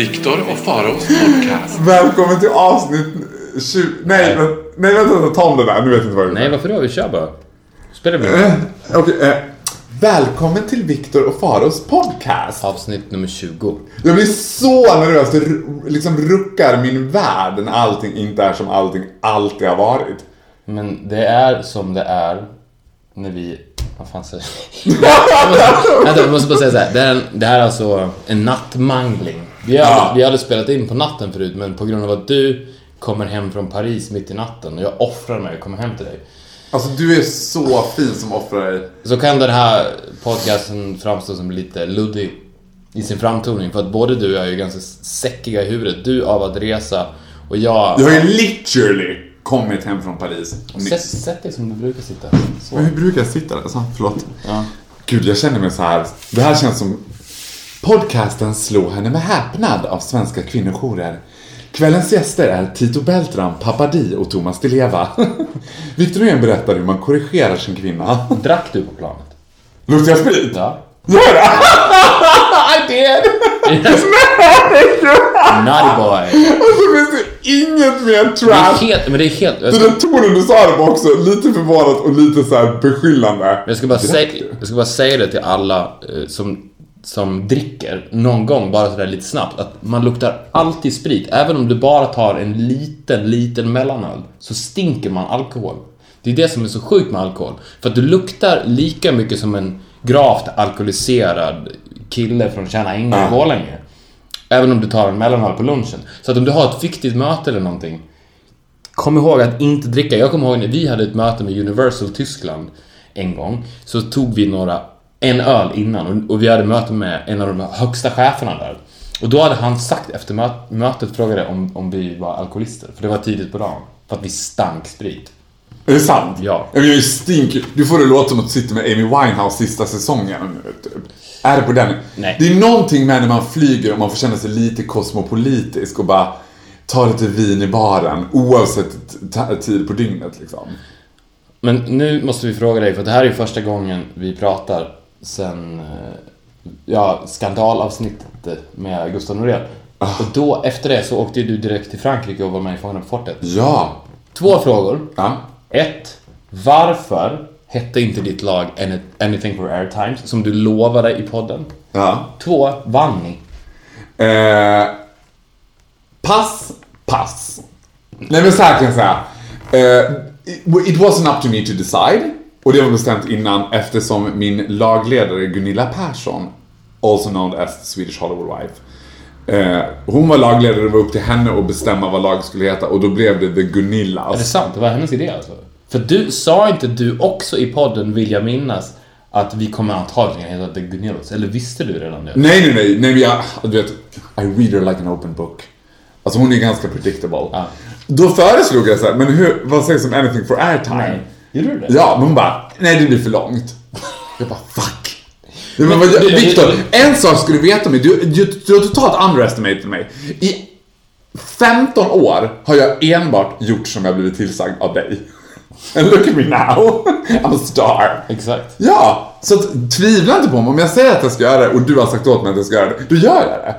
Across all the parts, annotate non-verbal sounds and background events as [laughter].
Viktor och Faraos podcast. [laughs] Välkommen till avsnitt 20... Nej, nej, nej vänta, vänta, ta om det där. Nu vet jag inte vad det Nej, varför då? Vi kör bara. Spelar vi Eh, Okej, eh, välkommen till Viktor och Faros podcast. Avsnitt nummer 20. Jag blir så nervös. Det liksom ruckar min värld när allting inte är som allting alltid har varit. Men det är som det är när vi... Vad fan säger jag? [laughs] Vänta, jag måste bara säga så här. Det här, är en- det här är alltså en nattmangling. Vi har, Ja. vi hade spelat in på natten förut, men på grund av att du kommer hem från Paris mitt i natten och jag offrar mig och kommer hem till dig. Alltså du är så fin som offrar dig. Så kan den här podcasten framstå som lite luddig i sin framtoning. För att både du och jag är ju ganska säckiga i huvudet. Du av att resa och jag... Jag har ju literally kommit hem från Paris. Sätt, sätt dig som du brukar sitta. Så. Men hur brukar jag sitta där? Så, förlåt. Ja. Gud, jag känner mig så här. Det här känns som... Podcasten slog henne med häpnad av svenska kvinnojourer. Kvällens gäster är Tito Beltram, Papadi och Thomas Di Leva. [laughs] Victor Norén berättar hur man korrigerar sin kvinna. Drack du på planet? Luktar jag sprit? Ja. Gör det? [laughs] I did! [laughs] Naughty boy. Alltså finns det inget mer Det är trash. helt, men det är helt... Jag Den ska, tonen du sa det var också lite förvånat och lite så här beskyllande. jag ska, bara, säga, jag ska bara säga det till alla eh, som, som dricker någon gång, bara sådär lite snabbt, att man luktar alltid sprit. Även om du bara tar en liten, liten mellanöl, så stinker man alkohol. Det är det som är så sjukt med alkohol. För att du luktar lika mycket som en gravt alkoholiserad kille från Tjärna Ängar i. Borlänge. Även om du tar en mellanöl på lunchen. Så att om du har ett viktigt möte eller någonting, Kom ihåg att inte dricka. Jag kommer ihåg när vi hade ett möte med Universal Tyskland en gång. Så tog vi några, en öl innan och, vi hade möte med en av de högsta cheferna där. Och då hade han sagt efter mö, mötet, frågade om, om vi var alkoholister. För det var tidigt på dagen. För att vi stank sprit. Är det sant? Ja. Jag är stink. Du får det låta som att du sitter med Amy Winehouse sista säsongen. Typ. Är det på den? Nej. Det är någonting med när man flyger och man får känna sig lite kosmopolitisk och bara ta lite vin i baren oavsett tid på dygnet liksom. Men nu måste vi fråga dig, för det här är ju första gången vi pratar sen eh, ja, skandalavsnittet med Gustav Norén. Och då, efter det, så åkte ju du direkt till Frankrike och var med i Fångarna på fortet. Ja. Två frågor. Ja. Ett. Varför hette inte ditt lag Any- Anything for Airtimes som du lovade i podden? Ja. Två. Vann ni? Eh, pass, pass. Nej men så här kan jag säga. Eh, it wasn't up to me to decide. Och det var bestämt innan eftersom min lagledare Gunilla Persson, also known as the Swedish Hollywood Wife. Eh, hon var lagledare, det var upp till henne att bestämma vad laget skulle heta och då blev det The Gunillas. Är det sant? Det var hennes idé alltså? För du, sa inte du också i podden, vill jag minnas, att vi kommer antagligen heta The Gunillas? Eller visste du redan det? Nej, nej, nej, nej, jag, du vet, I read her like an open book. Alltså hon är ganska predictable. Ja. Då föreslog jag så här, men hur, vad sägs om anything for airtime? Nej. Gjorde du det? Ja, men hon bara, nej det blir för långt. Jag bara, fuck. Men Men du- Viktor, en sak ska du veta om mig. Du, du, du har totalt underestimated mig. I 15 år har jag enbart gjort som jag blivit tillsagd av dig. And [laughs] look at me now. I'm a star. Exakt. Ja, så tvivla inte på mig. Om jag säger att jag ska göra det och du har sagt åt mig att jag ska göra det, då gör jag det.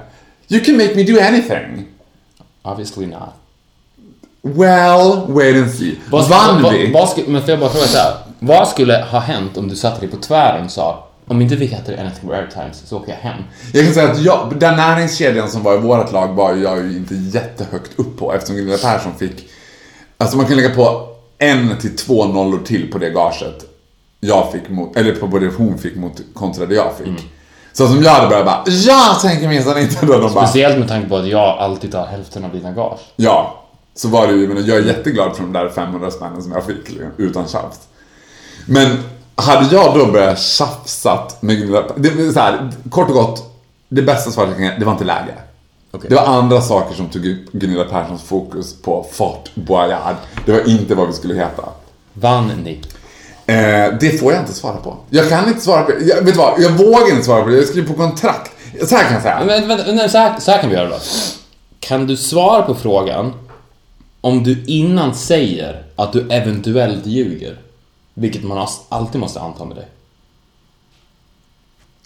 You can make me do anything. Obviously not. Well, wait and see. Vad, Vann vad, vi? Vad, skulle, men får jag bara fråga så här. Vad skulle ha hänt om du satte dig på tvären och sa om inte vi heter Anything for Airtimes så åker jag hem. Jag kan säga att jag, den näringskedjan som var i vårt lag var jag ju inte jättehögt upp på eftersom Gunilla Persson fick... Alltså man kan lägga på en till två nollor till på det gaget jag fick mot, eller på det hon fick mot kontra det jag fick. Mm. Så som jag hade börjat bara, jag tänker minsann inte då. De bara, Speciellt med tanke på att jag alltid tar hälften av dina gage. ja. Så var det ju, men jag är jätteglad för de där 500 spännen som jag fick liksom, utan tjafs. Men hade jag då börjat tjafsat med Gunilla det så här, kort och gott, det bästa svaret jag kan ge, det var inte läge. Okej. Det var andra saker som tog upp Gunilla Perssons fokus på Fort Boyard. Det var inte vad vi skulle heta. Vann ni? Eh, det får jag inte svara på. Jag kan inte svara på det. Jag, vet du vad? Jag vågar inte svara på det. Jag skriver på kontrakt. Så här kan jag säga. Men, vänta, nej, så, här, så här kan vi göra då. Kan du svara på frågan om du innan säger att du eventuellt ljuger? Vilket man alltid måste anta med dig.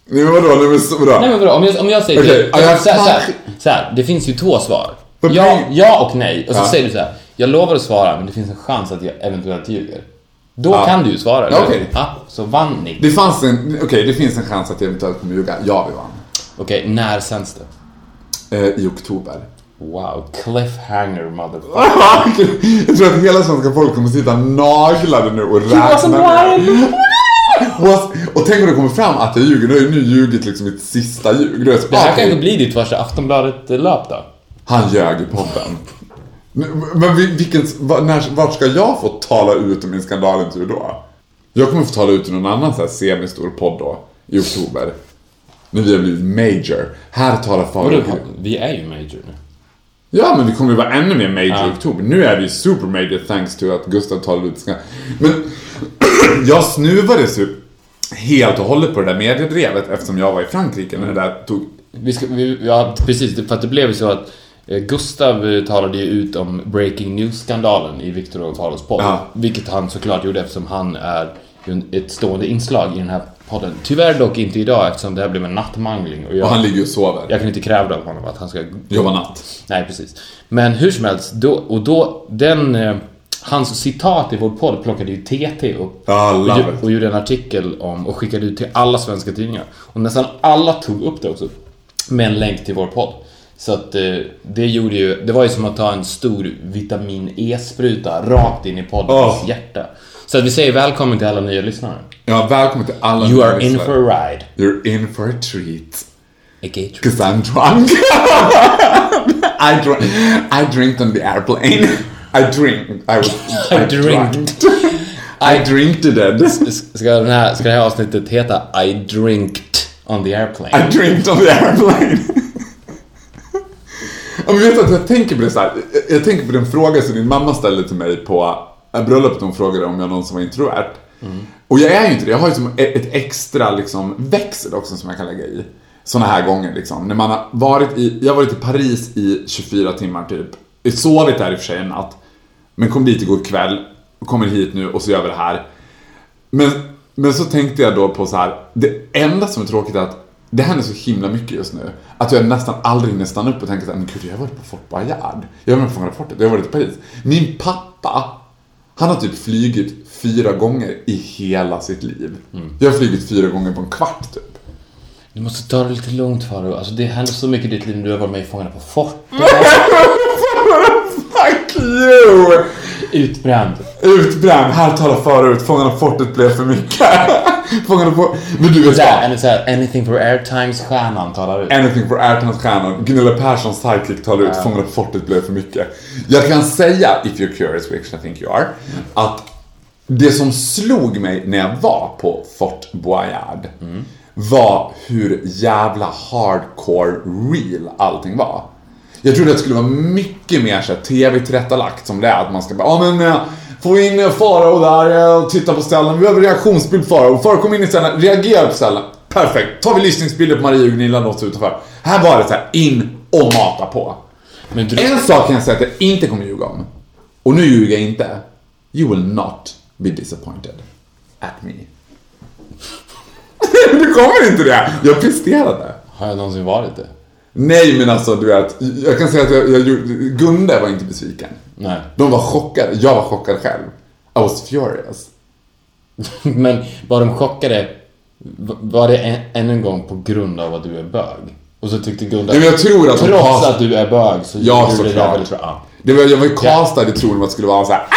Nej men vadå? Nej men vadå? Nej men vadå, om jag, om jag säger Okej, till- ja, jag så, här, så, här, det finns ju två svar. Ja, ja och nej. Och så Ja. säger du så här, jag lovar att svara men det finns en chans att jag eventuellt ljuger. Då Ja. kan du ju svara, Ja, eller hur? okej. Ja, så vann ni. Det fanns en, okej det finns en chans att jag eventuellt kommer ljuga. Ja, vi vann. Okej, när sänds det? Eh, I oktober. Wow, cliffhanger motherfucker. [laughs] jag tror att hela svenska folket kommer sitta naglade nu och räkna ner. Och tänk om det kommer fram att jag ljuger. Nu har ju nu ljugit liksom mitt sista ljug. Då Det här okej, kanske blir ditt första Aftonbladet-löp då? Han ljög i podden. Men- Men vi- vilken, när, vart ska jag få tala ut om min skandalintervju då? Jag kommer få tala ut i någon annan så här semistor podd då, i oktober. När vi har blivit major. Här talar Farao. vi är ju major nu. Ja, men vi kommer ju vara ännu mer major Ja. i oktober. Nu är vi super major thanks to att Gustav talade ut. Men [clears throat] jag snuvades ju helt och hållet på det där mediedrevet eftersom jag var i Frankrike när det där tog... Vi ska, vi, ja, precis. För att det blev ju så att eh, Gustav eh, talade ju ut om breaking news-skandalen i Viktor och Faros podd. Ja. Vilket han såklart gjorde eftersom han är ju ett stående inslag i den här podden. Tyvärr dock inte idag eftersom det här blev en nattmangling. Och jag, Och han ligger och sover. jag kan inte kräva det av honom att han ska... Jobba natt. Nej, precis. Men hur som helst, då, och då, den... Eh, hans citat i vår podd plockade ju TT upp. Och, ju- och gjorde en artikel om och skickade ut till alla svenska tidningar. Och nästan alla tog upp det också. Med en länk till vår podd. Så att eh, det gjorde ju, det var ju som att ta en stor vitamin E-spruta rakt in i poddens Åh. hjärta. Så att vi säger välkommen till alla nya lyssnare. Ja, välkommen till alla You nya are in lyssnare. for a ride. You're in for a treat. A gay treat. Cause I'm drunk. [laughs] I, dr I drinked on the airplane. [laughs] I drink. I was I I drunk. I drinked it. Ska, den här, ska det här avsnittet heta I drinked on the airplane? I drinked on the airplane. [laughs] Ja, men vet att jag tänker på det så här. Jag- Jag tänker på den fråga som din mamma ställde till mig på bröllopet. Hon frågade om jag någonsin var introvert. Och jag är ju inte det. Jag har ju som ett extra liksom växel också som jag kan lägga i. Såna här gånger liksom. När man har varit i, jag har varit i Paris i 24 timmar typ. Jag sovit där i och för sig en natt. Men kom dit igår kväll. Kommer hit nu och så gör vi det här. Men, men så tänkte jag då på så här. Det enda som är tråkigt är att det händer så himla mycket just nu. Att jag nästan aldrig hinner stanna upp och tänka så här, men gud jag har varit på Fort Boyard. Jag har varit på Fångarna fortet, jag har varit i Paris. Min pappa, han har typ flygit fyra gånger i hela sitt liv. Jag har flugit fyra gånger på en kvart typ. Du måste ta det lite lugnt Faro. Alltså det händer så mycket i ditt liv när du har varit med i Fångarna på fortet. [laughs] Fuck you! Utbränd. Utbränd, här talar förut, Fångarna på fortet blev för mycket. [laughs] [laughs] Fångarna på... Men du vet här, eller så här, anything for airtimes-stjärnan talar ut. Anything for Airtimes-stjärnan, Gunilla Perssons sidekick talar ut Fångarna på fortet blev för mycket. Jag kan säga, if you're curious, which I think you are, att det som slog mig när jag var på Fort Boyard var hur jävla hardcore real allting var. Jag trodde att det skulle vara mycket mer så här, tv-tillrättalagt som det är, att man ska bara, ja men eh, få in Farao där eh, och titta på ställen, vi behöver reaktionsbild Farao, Farao kom in i ställen, reagera på ställen. Perfekt, tar vi lysningsbilder på Marie och Gunilla något utanför. Här var det så här, in och mata på. Men du, En sak kan jag säga att jag inte kommer ljuga om. Och nu ljuger jag inte. You will not be disappointed at me. [laughs] du kommer inte det! Jag presterade. har jag någonsin varit det? Nej men alltså du vet, jag kan säga att jag, jag, Gunde var inte besviken. Nej. De var chockade, jag var chockad själv. I was furious. [laughs] Men var de chockade? Var det en, än en gång på grund av att du är bög? Och så tyckte Gunda, Nej, men jag tror att trots cast- att du är bög så Ja, gjorde du det där väldigt bra. Det var, jag var ju castad i tron att det skulle vara så här. "Aj,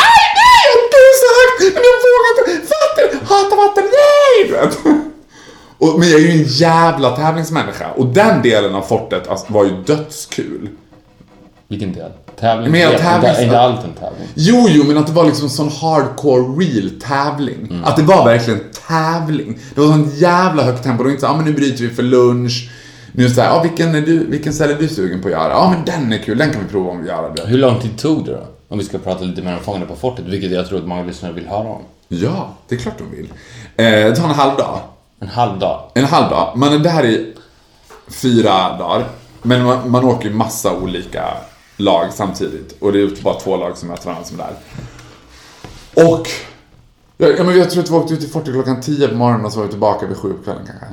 nej, du är så högt, men jag vågar inte, vatten, vatten, nej! Du vet. Och, men jag är ju en jävla tävlingsmänniska och den delen av fortet alltså, var ju dödskul. Vilken del? Tävling. Men jag inte- Är inte allt en tävling? Jo, jo, men att det var liksom sån hardcore real tävling. Att det var verkligen tävling. Det var sån jävla högt tempo. Det var inte så ah, men nu bryter vi för lunch. Nu så här, ah, vilken, är du, vilken ställe är du sugen på att göra? Ja, ah, men den är kul, den kan vi prova om vi gör det. Hur lång tid tog det då? Om vi ska prata lite mer om Fångarna på fortet, vilket jag tror att många lyssnare vill höra om. Ja, det är klart de vill. Eh, det tar en halv dag. En halv dag. En halv dag. Man är där i fyra dagar. Men man, man åker ju massa olika lag samtidigt. Och det är bara två lag som möter varandra som är där. Och ja, ja, men jag tror att vi åkte ut i fortet klockan 10 på morgonen och så var vi tillbaka vid sju på kvällen kanske.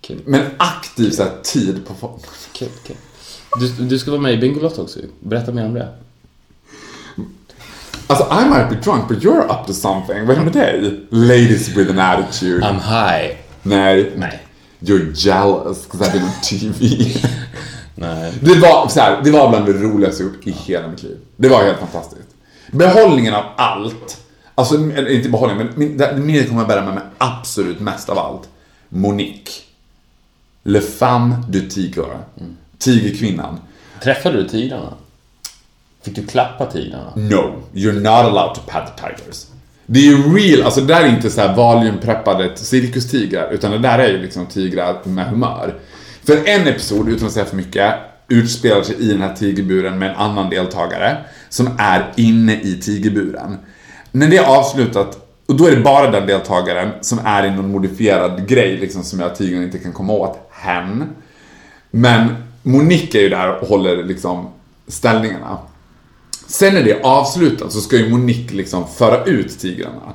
Kul. Men aktiv så här, tid på fortet. Kul, kul. Du, du ska vara med i Bingolotto också ju. Berätta mer om det. Alltså I might be drunk but you're up to something. Vad är det med dig? Ladies with an attitude. I'm high. Nej. Nej. You're jealous because I've been on TV. [laughs] Nej. Det var, så här, det var bland det roligaste jag gjort i hela mitt liv. Det var helt fantastiskt. Behållningen av allt. Alltså, inte behållningen, men min- det minnet kommer jag bära med mig absolut mest av allt. Monique. Le femme du tigre. Tigerkvinnan. Träffade du tigrarna? Fick du klappa tigrarna? No, you're not allowed to pat the tigers. Det är ju real, alltså det där är inte så här valiumpreppade cirkustigrar, utan det där är ju liksom tigrar med humör. För en episod, utan att säga för mycket, utspelar sig i den här tigerburen med en annan deltagare som är inne i tigerburen. När det är avslutat, och då är det bara den deltagaren som är i någon modifierad grej liksom som gör att tigern inte kan komma åt hen. Men Monique är ju där och håller liksom ställningarna. Sen när det är avslutat så ska ju Monique liksom föra ut tigrarna.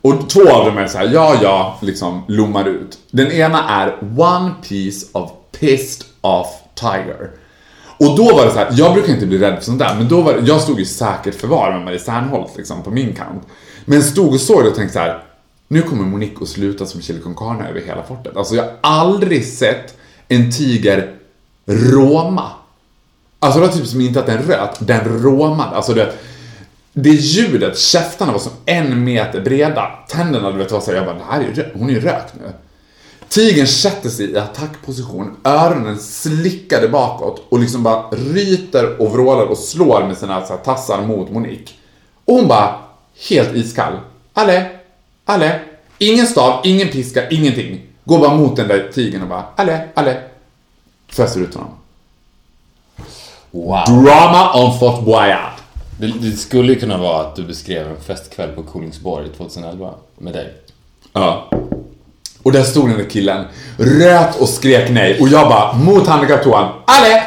Och två av dem är så här, ja, ja, liksom lommar ut. Den ena är One piece of pissed off tiger. Och då var det så här, jag brukar inte bli rädd för sånt där, men då var det, jag stod ju säkert förvar med Marie Serneholt liksom på min kant. Men stod och såg det och tänkte så här, nu kommer Monique att sluta som chili con carne över hela fortet. Alltså jag har aldrig sett en tiger råma. Alltså det var typ som inte att den röt, den råmade. Alltså det, det ljudet, käftarna var som en meter breda. Tänderna, du vet, var så här, jag bara, det här är ju, rökt, hon är ju rökt nu. Tigern sätter sig i attackposition, öronen slickade bakåt och liksom bara ryter och vrålar och slår med sina så här, tassar mot Monique. Och hon bara, helt iskall. Alle, alle. Ingen stav, ingen piska, ingenting. Går bara mot den där tigern och bara, alle, alle. Föser ut honom. Wow. Drama on Fort Boyard. Det, det skulle ju kunna vara att du beskrev en festkväll på Kolingsborg 2011 med dig. Ja. Och där stod den där killen, röt och skrek nej. Och jag bara, mot handikapptoan, alle,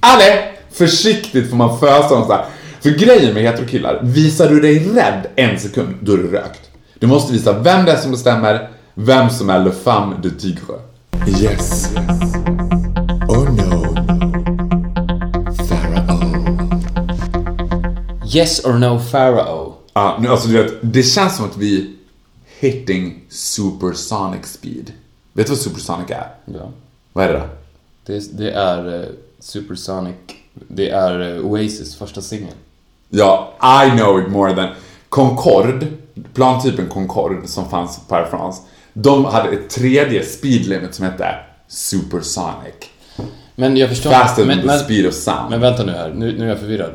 alle. Försiktigt får man fösa dem så här. För grejen med heterokillar, visar du dig rädd en sekund, då är du rökt. Du måste visa vem det är som bestämmer, vem som är le femme de tigre. Yes. Oh Yes or no Pharaoh? Ja, nu, alltså du vet, det känns som att vi hitting supersonic speed. Vet du vad supersonic är? Ja. Vad är det då? Det, det är eh, Supersonic. Det är eh, Oasis första singel. Ja, I know it more than... Concorde, plantypen Concorde som fanns på Air France, de hade ett tredje speed limit som hette Supersonic. Men jag förstår Faster men, than the men, speed of sound. men vänta nu här, nu, nu är jag förvirrad.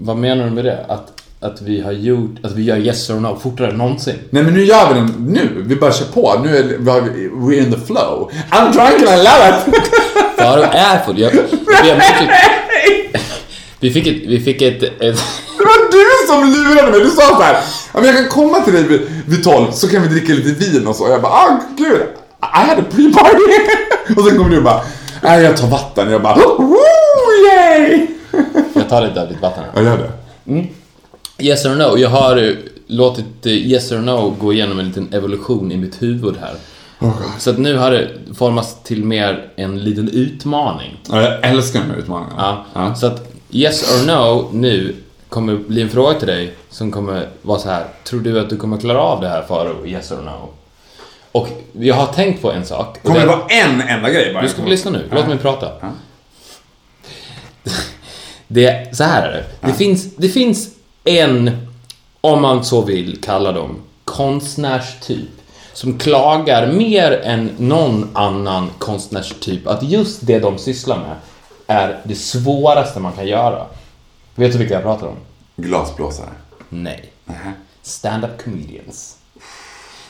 Vad menar du med det? Att, att vi har gjort, att vi gör yes or no fortare än någonsin? Nej men nu gör vi den nu, vi bara kör på. Nu är vi, we're in the flow. I'm drunk and I love it! [laughs] Faro är full. Jag, jag, [laughs] vi fick ett, vi fick ett, ett [laughs] Det var du som lurade mig. Du sa så här, "Ja, men jag kan komma till dig vid, 12 så kan vi dricka lite vin och så. Jag bara, ah gud, I had a pre-party. och sen kom du och bara, nej jag tar vatten. Jag bara, woo, yay! Jag tar lite av ditt vatten här. Jag gör det. Yes or no. Jag har eh, låtit eh, yes or no gå igenom en liten evolution i mitt huvud här. Så att nu har det formats till mer en liten utmaning. Ja, jag älskar de här utmaningarna. Ja. Så att yes or no nu kommer bli en fråga till dig som kommer vara så här. Tror du att du kommer klara av det här Faro? Yes or no? Och jag har tänkt på en sak. Kommer det den- vara en enda grej bara? Du ska få lyssna nu. Låt mig prata. Det, så här är det. Det, finns, det finns en, om man så vill kalla dem, konstnärstyp som klagar mer än någon annan konstnärstyp att just det de sysslar med är det svåraste man kan göra. Vet du vilka jag pratar om? Glasblåsare. Nej. Stand-up comedians.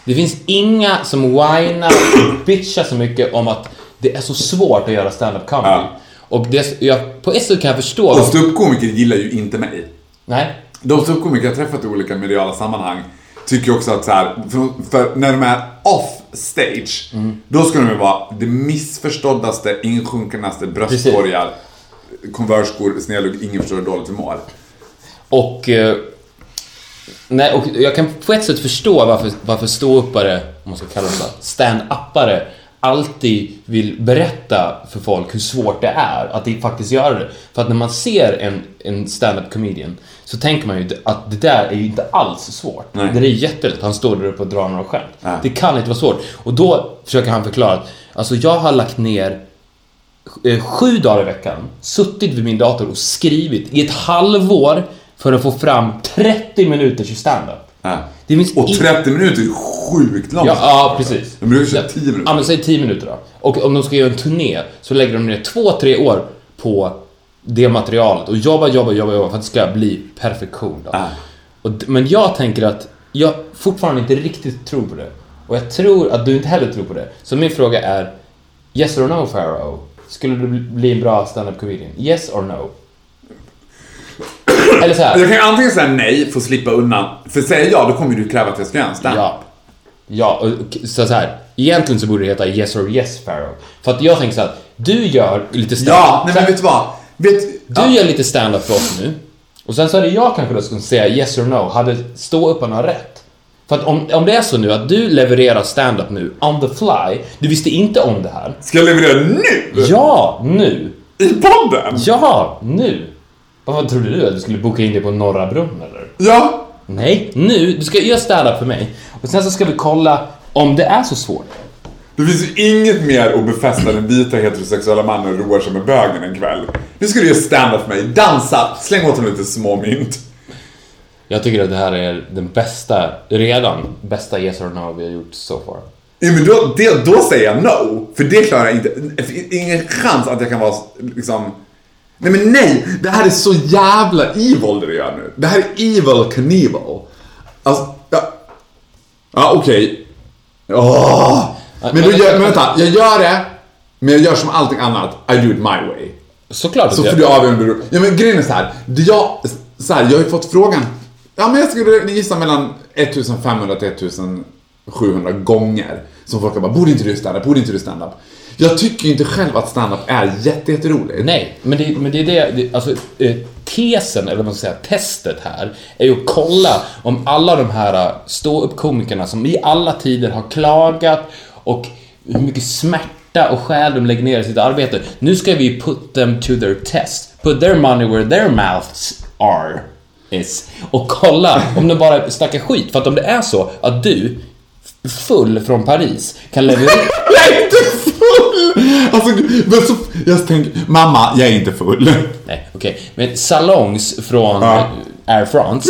Det finns inga som whinar och bitchar så mycket om att det är så svårt att göra stand-up comedy. Ja. Och det, jag, på ett sätt kan jag förstå... Och ståuppkomiker gillar ju inte mig. Nej. De ståuppkomiker jag träffat i olika mediala sammanhang tycker också att så här, för, för när de är off stage, då ska de ju vara det missförståddaste, insjunkenaste bröstkorgar, konversskor, snedlugg, ingen förstår hur dåligt mår. Och, eh, nej, och jag kan på ett sätt förstå varför, varför ståuppare, om man ska kalla dem så, stand-uppare alltid vill berätta för folk hur svårt det är att det faktiskt göra det. För att när man ser en, en stand-up comedian så tänker man ju att det där är ju inte alls svårt. Nej. Det är jättelätt. Han står där uppe och drar några skämt. Ja. Det kan inte vara svårt. Och då försöker han förklara att alltså jag har lagt ner eh, sju dagar i veckan suttit vid min dator och skrivit i ett halvår för att få fram 30 minuters standup. Ja. Det finns Och in- 30 minuter är sjukt långt. Ja, ja, precis. De brukar köra 10 minuter. Ja, men säg 10 minuter då. Och om de ska göra en turné så lägger de ner två, tre år på det materialet och jobbar, jobbar, jobbar, jobbar för att det ska bli perfektion. Då. Ah. Och, men jag tänker att jag fortfarande inte riktigt tror på det. Och jag tror att du inte heller tror på det. Så min fråga är Yes or no, Pharaoh? Skulle du bli- bli en bra stand-up comedian? Yes or no? Eller så här. Jag kan ju antingen säga nej för att slippa undan. För säger jag, då kommer du kräva att jag ska göra en stand. Ja. Ja, och så, så här. Egentligen så borde det heta Yes or Yes Pharaoh. För att jag tänker så här. Du gör lite stand Ja, nej men vet du vad? Vet, Du ja. gör lite stand-up för oss nu. Och sen så det jag kanske då som säga yes or no. Hade ståupparna rätt? För att om, om det är så nu att du levererar stand-up nu on the fly. Du visste inte om det här. Ska jag leverera nu? Ja, nu! I podden? Ja, nu! Vad trodde du? Att du skulle boka in dig på Norra Brunn eller? Ja. Nej, nu! Du ska göra stand-up för mig. Och sen så ska vi kolla om det är så svårt. Det finns ju inget mer att befästa den vita heterosexuella mannen roar sig med bögen en kväll. Nu ska du göra stand-up för mig, dansa, släng åt honom lite småmynt. Jag tycker att det här är den bästa, redan bästa yes or no vi har gjort so far. Ja, men då, det, då säger jag no, för det klarar jag inte. Det finns ingen chans att jag kan vara liksom... Nej men nej, det här är så jävla evil det du gör nu. Det här är evil Knievel. Alltså, ja... Ja, okej. Åh! Men, då gör, men vänta, jag gör det, men jag gör som allting annat. I do it my way. Såklart Så får du avgöra om du... Ja men grejen är så här. det Jag, så här, jag har ju fått frågan. Ja men jag skulle gissa mellan 1500 till 1700 gånger. Som folk har bara, borde inte du stand-up? Borde inte du stand-up? Jag tycker ju inte själv att stand-up är jätte, jätteroligt. Nej, men det, men det är det, det alltså eh, tesen, eller vad man ska säga, testet här, är ju att kolla om alla de här eh, ståuppkomikerna som i alla tider har klagat och hur mycket smärta och själ de lägger ner i sitt arbete. Nu ska vi put them to their test. Put their money where their mouths are. Is. Och kolla om de bara snackar skit. För att om det är så att du, full från Paris, kan leverera... [laughs] Jag är inte full! Alltså, men så, jag tänker, mamma, jag är inte full. Nej, okej. Men salongs från Ja. Air France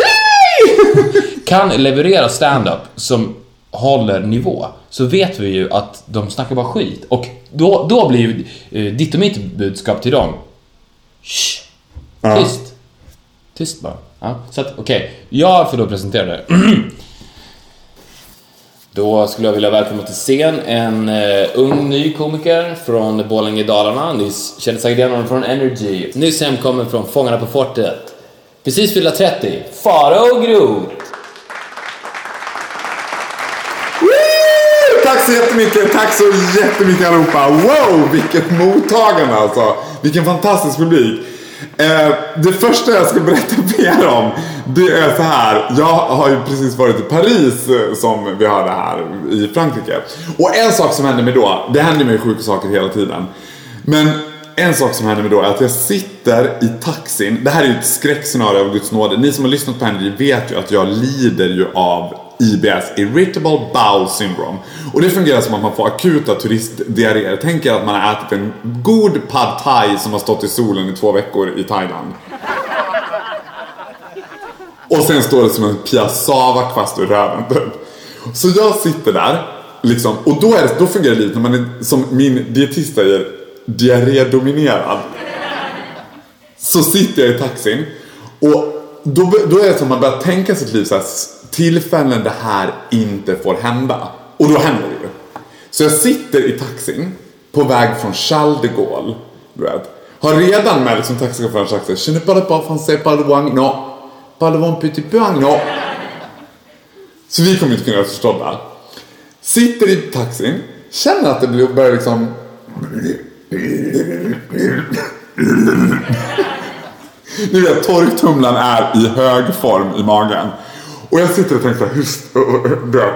[laughs] kan leverera stand-up som håller nivå så vet vi ju att de snackar bara skit. Och då, då blir ju eh, ditt och mitt budskap till dem Shh, Ja. Tyst. Tyst bara. Ja, så att, okej. Jag får då presentera det. [clears throat] Då skulle jag vilja välkomna till scen en uh, ung ny komiker från Borlänge i Dalarna. Ni känner säkert igen honom från Energy. Nyss hemkommen från Fångarna på fortet. Precis fyllda 30. Farao Groth. Tack så jättemycket, tack så jättemycket allihopa. Wow, vilket mottagande alltså. Vilken fantastisk publik. Eh, det första jag ska berätta [laughs] för er om, det är så här. Jag har ju precis varit i Paris eh, som vi hörde här i Frankrike. Och en sak som hände mig då, det händer mig sjuka saker hela tiden. Men en sak som händer mig då är att jag sitter i taxin. Det här är ju ett skräckscenario av Guds nåde. Ni som har lyssnat på henne vet ju att jag lider ju av IBS, Irritable Bowel Syndrome. Och det fungerar som att man får akuta turistdiarréer. Tänk er att man har ätit en god pad thai som har stått i solen i två veckor i Thailand. Och sen står det som en piassava-kvast ur röven typ. Så jag sitter där, liksom, och då, är det, då fungerar livet när man är, som min dietist säger, diarrédominerad. Så sitter jag i taxin Och då, då är det som att man börjar tänka sitt liv så här, tillfällen det här inte får hända. Och då händer det ju. Så jag sitter i taxin på väg från Charles de Gaulle. Du vet. Har redan med liksom taxichauffören sagt såhär, Je ne parle pas français, parle wang, no. Parle wang petit peu no. Så vi kommer inte kunna förstå det. Sitter i taxin, känner att det börjar liksom... Ni vet, torktumlaren är i hög form i magen. Och jag sitter och tänker så här, hur... Du vet,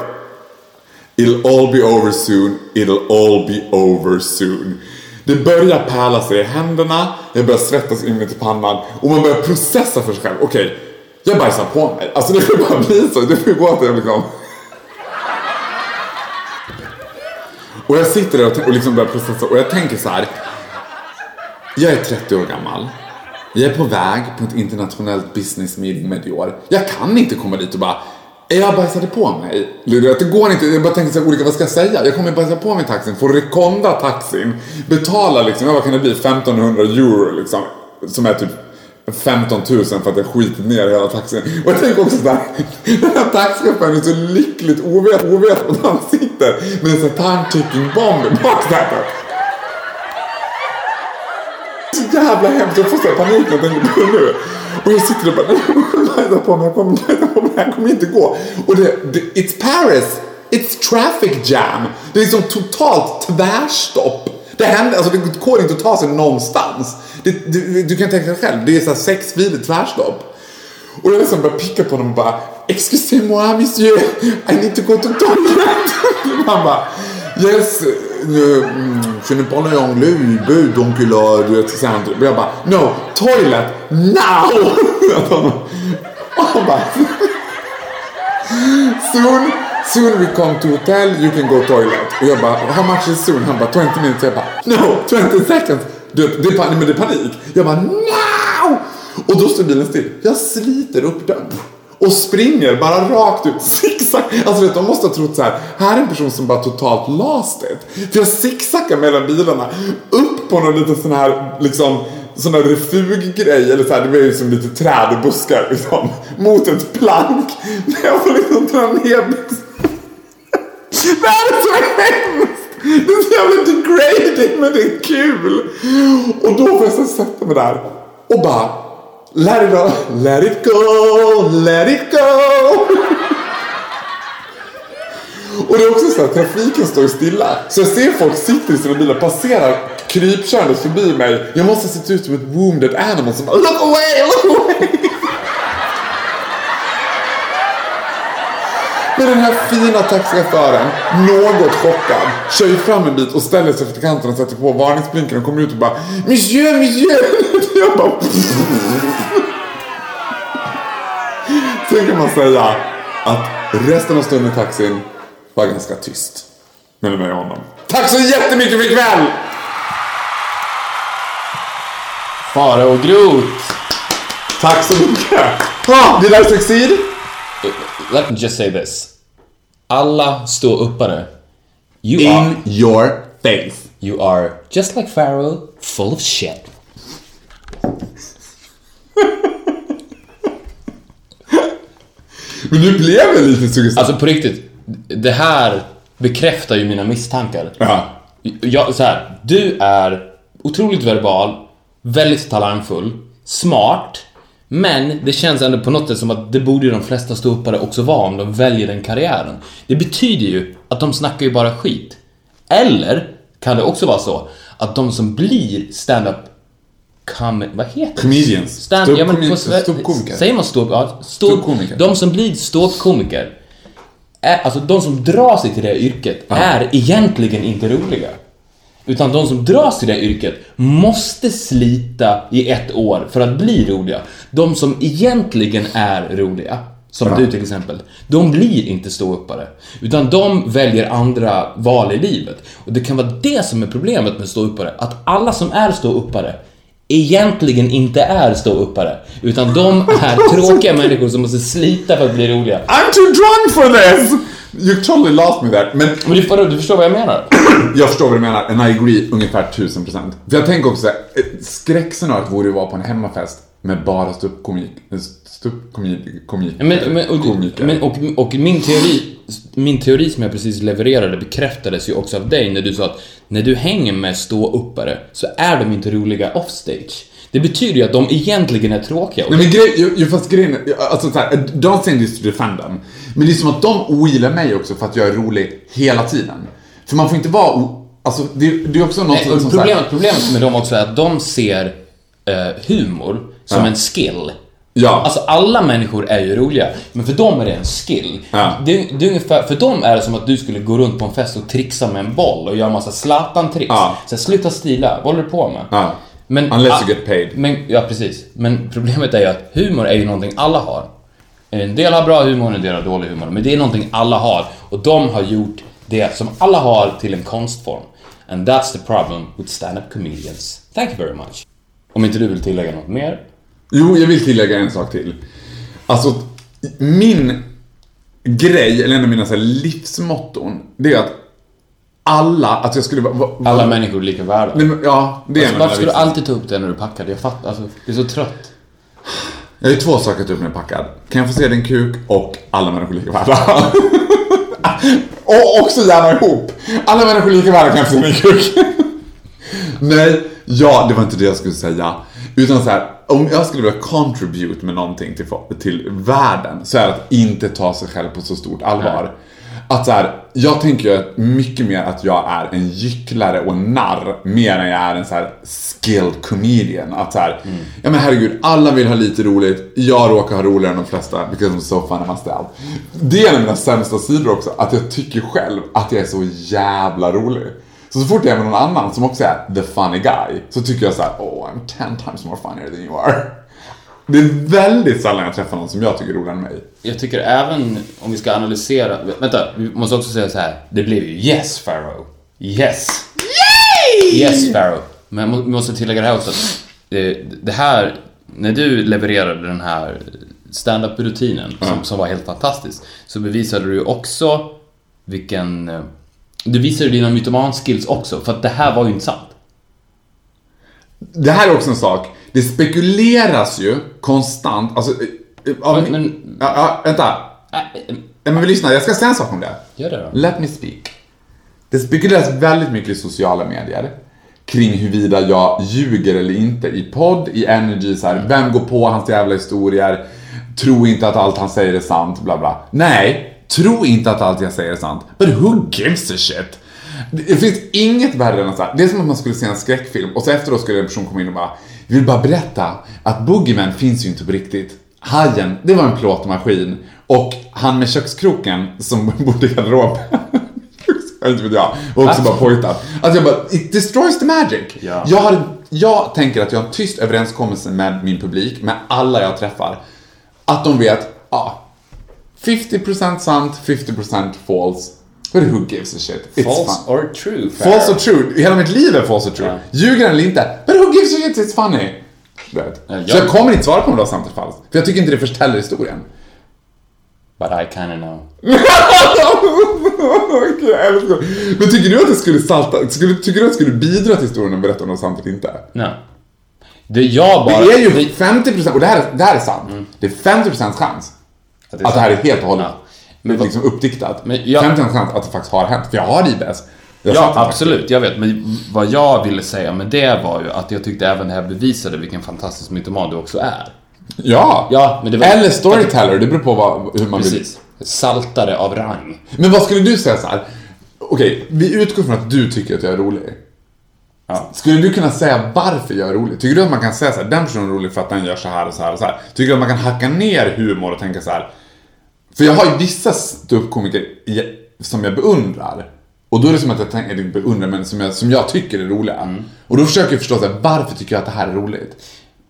It'll all be over soon, it'll all be over soon. Det börjar pärla sig i händerna, jag börjar svettas inuti pannan och man börjar processa för sig själv. Okej, jag bajsar på mig. Alltså det får bara bli så. Det får gå att liksom... Och jag sitter där och, och liksom börjar processa och jag tänker så här. Jag är 30 år gammal. Vi är på väg på ett internationellt business meeting med Dior. Jag kan inte komma dit och bara jag bajsade på mig. Det går inte. Jag bara tänker så här, olika, vad ska jag säga? Jag kommer bajsa på mig i taxin, få rekonda taxin, betala liksom, ja, vad kan det bli, 1500 euro liksom. Som är typ 15 000 för att jag skitit ner hela taxin. Och jag tänker också såhär, [laughs] den här taxichauffören är så lyckligt ovet, ovet att han sitter med en sån här ticking bomb i baksätet. Så jävla hemskt, jag får så panik när jag tänker på det nu. Och jag sitter och bara, nej, jag kommer på mig, jag kommer på mig, det här kommer inte gå. Och det, det, it's Paris, it's traffic jam. Det är liksom totalt tvärstopp. Det händer, alltså det går inte att ta sig någonstans. Det, du, du kan tänka dig själv, det är så här sex tvärstopp. Och jag liksom börjar picka på honom och bara Excusez-moi monsieur, I need to go to toilet. [laughs] Han bara Yes, euh, mm, je ne parle anglais, veut donc là, du vet, säger jag bara No, toilet, now! [laughs] Och han bara Soon, soon we come to hotel, you can go toilet. Och jag bara, how much is soon? Han bara, 20 minutes. Jag bara, no, 20 seconds. Du det är, men det är panik. Jag bara, now! Och då står bilen still. Jag sliter upp dörren. Och springer bara rakt ut, [laughs] zigzag. Alltså vet, du, de måste ha trott så här, här är en person som bara totalt lost it. För jag zigzaggar mellan bilarna, upp på någon liten sån här, liksom, sån där refuggrej, eller så här, det var ju som lite träd och buskar liksom, [laughs] mot ett plank. Där jag får liksom dra ner byxorna. [laughs] Det här är så hemskt! Det är så jävla degrading men det är kul. Och då får jag så sätta mig där och bara Let it go, let it go, let it go. Och det är också så att trafiken står stilla. Så jag ser folk sitter i sina bilar, passerar krypkörandes förbi mig. Jag måste se ut som ett wounded animal som bara look away, look away. Men den här fina taxichauffören, något chockad, kör ju fram en bit och ställer sig efter kanten och sätter på varningsblinkern och kommer ut och bara Monsieur, monsieur! [laughs] Jag bara Sen kan man säga att resten av stunden i taxin var ganska tyst. Mellan mig och honom. Tack så jättemycket för ikväll! Fara och Groth. Tack så mycket! Ah, did I succeed? Let me just say this. Alla ståuppare. You are, In your face. you are just like Pharaoh, full of shit. Men nu blev jag lite sugen. Alltså på riktigt, det här bekräftar ju mina misstankar. Ja. Jag, så här, du är otroligt verbal, väldigt talangfull, smart, men det känns ändå på något sätt som att det borde ju de flesta ståuppare också vara om de väljer den karriären. Det betyder ju att de snackar ju bara skit. Eller kan det också vara så att de som blir stand-up com- vad heter det? Comedians. Stand, ja, men på ståuppkomiker. Säger man ståupp? Ja, stå, Ståuppkomiker. De som blir ståuppkomiker, alltså de som drar sig till det yrket, är egentligen inte roliga. Utan de som dras till det här yrket måste slita i ett år för att bli roliga. De som egentligen är roliga, som du till exempel, de blir inte ståuppare. Utan de väljer andra val i livet. Och det kan vara det som är problemet med ståuppare, att alla som är ståuppare egentligen inte är ståuppare. Utan de är [laughs] tråkiga människor som måste slita för att bli roliga. I'm too drunk for this! You totally lost me there. Men Men du, du förstår vad jag menar? [clears throat] jag förstår vad du menar, and I agree ungefär tusen procent. För jag tänker också, ett skräckscenario vore att vara på en hemmafest med bara ståuppkomik, ståuppkomik, komik, Men, men, och, komiker. men, och, och min teori min teori som jag precis levererade bekräftades ju också av dig när du sa att när du hänger med ståuppare så är de inte roliga offstage. Det betyder ju att de egentligen är tråkiga. Nej men grej, ju, fast grejen alltså såhär, don't say this to defend them. Men det är som att de ogillar mig också för att jag är rolig hela tiden. För man får inte vara, alltså det, det är också något Nej, som, problemet, såhär, problemet med dem också är att de ser eh, humor som Ja. en skill. Ja. Alltså alla människor är ju roliga, men för dem är det en skill. Ja. Det, det är ungefär, för dem är det som att du skulle gå runt på en fest och trixa med en boll och göra massa Zlatan-tricks. Ja. Så här, sluta stila, vad håller du på med? Ja. Men, Unless you get paid. Men, ja, precis. Men problemet är ju att humor är ju någonting alla har. En del har bra humor, en del har dålig humor. Men det är någonting alla har. Och de har gjort det som alla har till en konstform. And that's the problem with stand-up comedians. Thank you very much. Om inte du vill tillägga något mer? Jo, jag vill tillägga en sak till. Alltså, min grej, eller en av mina så här, livsmotton, det är att alla, att jag skulle vara... Alla människor är lika värda. Nej, men, ja, det är Alltså, av varför ska du alltid ta upp det när du packar? Jag fattar, alltså, jag är så trött. Jag ju två saker att ta upp när jag är packad. Kan jag få se din kuk och alla människor är lika värda. [laughs] och också gärna ihop. Alla människor är lika värda kan jag få se min kuk. [laughs] Nej, ja, det var inte det jag skulle säga. Utan så här, om jag skulle vilja contribute med någonting till, till världen så är det att inte ta sig själv på så stort allvar. Att så här, jag tänker ju mycket mer att jag är en gycklare och narr mer än jag är en så här skilled comedian. Att så här, ja men herregud, alla vill ha lite roligt. Jag råkar ha roligare än de flesta because I'm so fun myself. Det är en av mina sämsta sidor också, att jag tycker själv att jag är så jävla rolig. Så så fort jag är med någon annan som också är the funny guy så tycker jag så här: oh I'm ten times more funnier than you are. Det är väldigt sällan jag träffar någon som jag tycker är roligare än mig. Jag tycker även om vi ska analysera... Vänta, vi måste också säga så här. Det blev ju yes, Pharaoh. Yes! Yay! Yes, Pharaoh. Men vi måste tillägga det här också. att, Det här, när du levererade den här stand-up-rutinen som, som var helt fantastisk, så bevisade du ju också vilken... eh, Du visade dina mytoman-skills också, för att det här var ju inte sant. Det här är också en sak. Det spekuleras ju konstant, alltså... eh, Av, Men- men- ja, ja, vänta. Äh, Ja, men vi lyssnar, jag ska säga en sak om det. Gör det då. Let me speak. Det spekuleras väldigt mycket i sociala medier kring huruvida jag ljuger eller inte i podd, i energy, så här, vem går på hans jävla historier, tro inte att allt han säger är sant, bla bla. Nej, tro inte att allt jag säger är sant. But who gives a shit? Det finns inget värre än att så här, det är som att man skulle se en skräckfilm och så efteråt skulle en person komma in och bara Jag vill bara berätta att Boogeyman finns ju inte på riktigt. Hajen, det var en plåtmaskin. Och han med kökskroken som [laughs] bodde i garderoben. [laughs] inte vet jag. Och också bara pojtar. Alltså jag bara, it destroys the magic. Ja. Jag, har, jag tänker att jag har en tyst överenskommelse med min publik, med alla jag träffar. Att de vet, ja, 50% sant, 50% false. But who gives a shit? It's False fun. or true, Pharaoh. False or true. Hela mitt liv är false or true. Ja. Ljuger eller inte? A shit? It's funny. Så jag- kommer inte svara på om det var sant eller falskt. För jag tycker inte det förställer historien. But I kinda know. [laughs] Men tycker du att det skulle salta, skulle, tycker du att det skulle bidra till historien om berätta om det var sant eller inte? Nej. Det jag bara... Det är ju 50% och det här, det här är sant. Det är 50% chans Att det är att det här är helt och hållet Ja. Men liksom uppdiktat. Men jag- 50% chans att det faktiskt har hänt. För jag har IBS. Jag Ja, absolut. Jag vet. Men vad jag ville säga med det var ju att jag tyckte även det här bevisade vilken fantastisk mytoman du också är. Ja. Ja, men det var- Eller storyteller, det beror på vad, hur man vill. Precis. Saltare av rang. Men vad skulle du säga så här? Okej, vi utgår från att du tycker att jag är rolig. Ja. Skulle du kunna säga varför jag är rolig? Tycker du att man kan säga så här, den personen är rolig för att den gör så här och så här och så här? Tycker du att man kan hacka ner humor och tänka så här? För jag har ju vissa ståuppkomiker som jag beundrar. Och då är det som att jag tänker, beundrar, men som jag, som jag tycker är roliga. Mm. Och då försöker jag förstå så här, varför tycker jag att det här är roligt?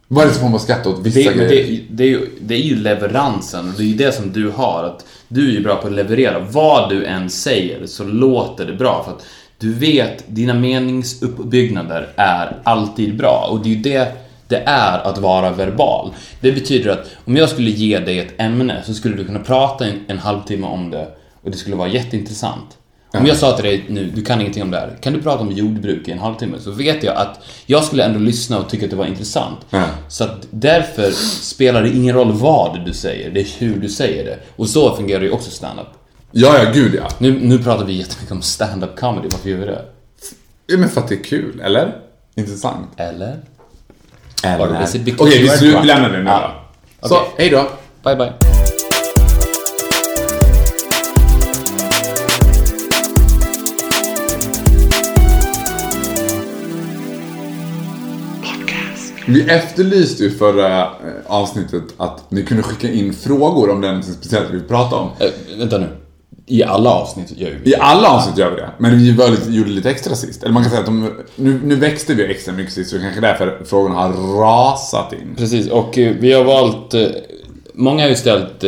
Vad är det som får mig att skratta åt vissa Det, grejer? det, det, är ju, det är ju leveransen och det är ju det som du har. Att du är ju bra på att leverera. Vad du än säger så låter det bra. För att du vet, dina meningsuppbyggnader är alltid bra. Och det är ju det det är att vara verbal. Det betyder att om jag skulle ge dig ett ämne så skulle du kunna prata en, en halvtimme om det och det skulle vara jätteintressant. Om jag sa till dig nu, du kan ingenting om det här, kan du prata om jordbruk i en halvtimme? Så vet jag att jag skulle ändå lyssna och tycka att det var intressant. Så att därför spelar det ingen roll vad du säger, det är hur du säger det. Och så fungerar ju också stand-up. Ja, ja, gud ja. Nu, nu pratar vi jättemycket om stand-up comedy, varför gör vi det? ja. Men för att det är kul, eller? Intressant. Eller? Eller? Okej, because vi, lämnar det nu Ja. då. Så, hej då. Bye bye. Vi efterlyste ju förra eh, avsnittet att ni kunde skicka in frågor om det något speciellt vi prata om. Äh, vänta nu. I alla avsnitt gör vi I alla avsnitt gör vi det, men vi var lite, gjorde lite extra sist. Eller man kan säga att de, nu, nu växte vi extra mycket sist, så det kanske är därför frågorna har rasat in. Precis, och eh, vi har valt... Många har ju ställt,